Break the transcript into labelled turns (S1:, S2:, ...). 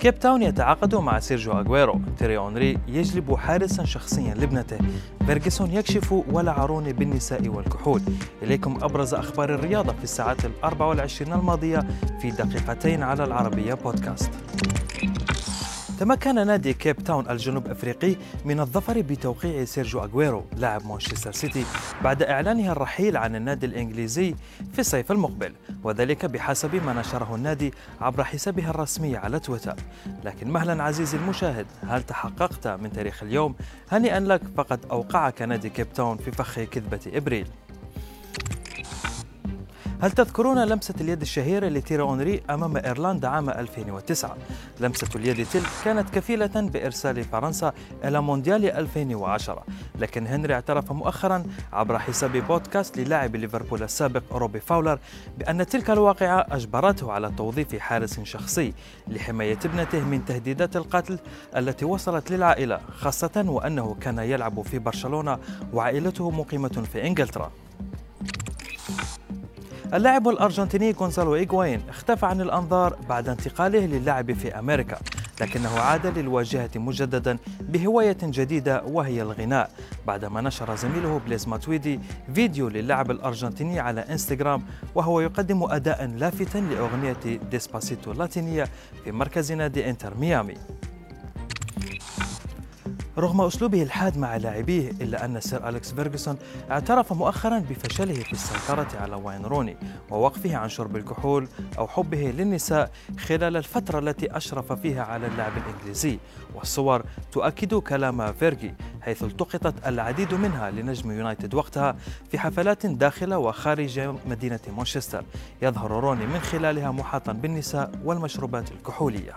S1: كيب تاون يتعاقد مع سيرجيو أغويرو. تيري هنري يجلب حارسا شخصيا لابنته. فيرجسون يكشف ولع روني بالنساء والكحول. إليكم أبرز أخبار الرياضة في الساعات الأربع والعشرين الماضية في دقيقتين على العربية بودكاست. تمكن نادي كيب تاون الجنوب أفريقي من الظفر بتوقيع سيرجيو أغويرو لاعب مانشستر سيتي بعد إعلانه الرحيل عن النادي الإنجليزي في الصيف المقبل وذلك بحسب ما نشره النادي عبر حسابه الرسمي على تويتر. لكن مهلا عزيزي المشاهد هل تحققت من تاريخ اليوم؟ هنيئا لك فقد أوقعك نادي كيب تاون في فخ كذبة إبريل. هل تذكرون لمسة اليد الشهيرة لتيري هنري أمام إيرلندا عام 2009 لمسة اليد تلك كانت كفيلة بإرسال فرنسا إلى مونديال 2010 لكن هنري اعترف مؤخرا عبر حساب بودكاست للاعب ليفربول السابق روبي فاولر بأن تلك الواقعة أجبرته على توظيف حارس شخصي لحماية ابنته من تهديدات القتل التي وصلت للعائلة خاصة وأنه كان يلعب في برشلونة وعائلته مقيمة في إنجلترا. اللاعب الأرجنتيني غونزالو إيغواين اختفى عن الأنظار بعد انتقاله للعب في أمريكا لكنه عاد للواجهة مجددا بهواية جديدة وهي الغناء بعدما نشر زميله بليز ماتويدي فيديو للاعب الأرجنتيني على إنستغرام وهو يقدم أداء لافتا لأغنية ديسباسيتو اللاتينية في مركز نادي إنتر ميامي. رغم أسلوبه الحاد مع لاعبيه إلا أن سير أليكس فيرغسون اعترف مؤخرا بفشله في السيطرة على واين روني ووقفه عن شرب الكحول أو حبه للنساء خلال الفترة التي أشرف فيها على اللاعب الإنجليزي. والصور تؤكد كلام فيرجي حيث التقطت العديد منها لنجم يونايتد وقتها في حفلات داخل وخارج مدينة مانشستر. يظهر روني من خلالها محاطا بالنساء والمشروبات الكحولية.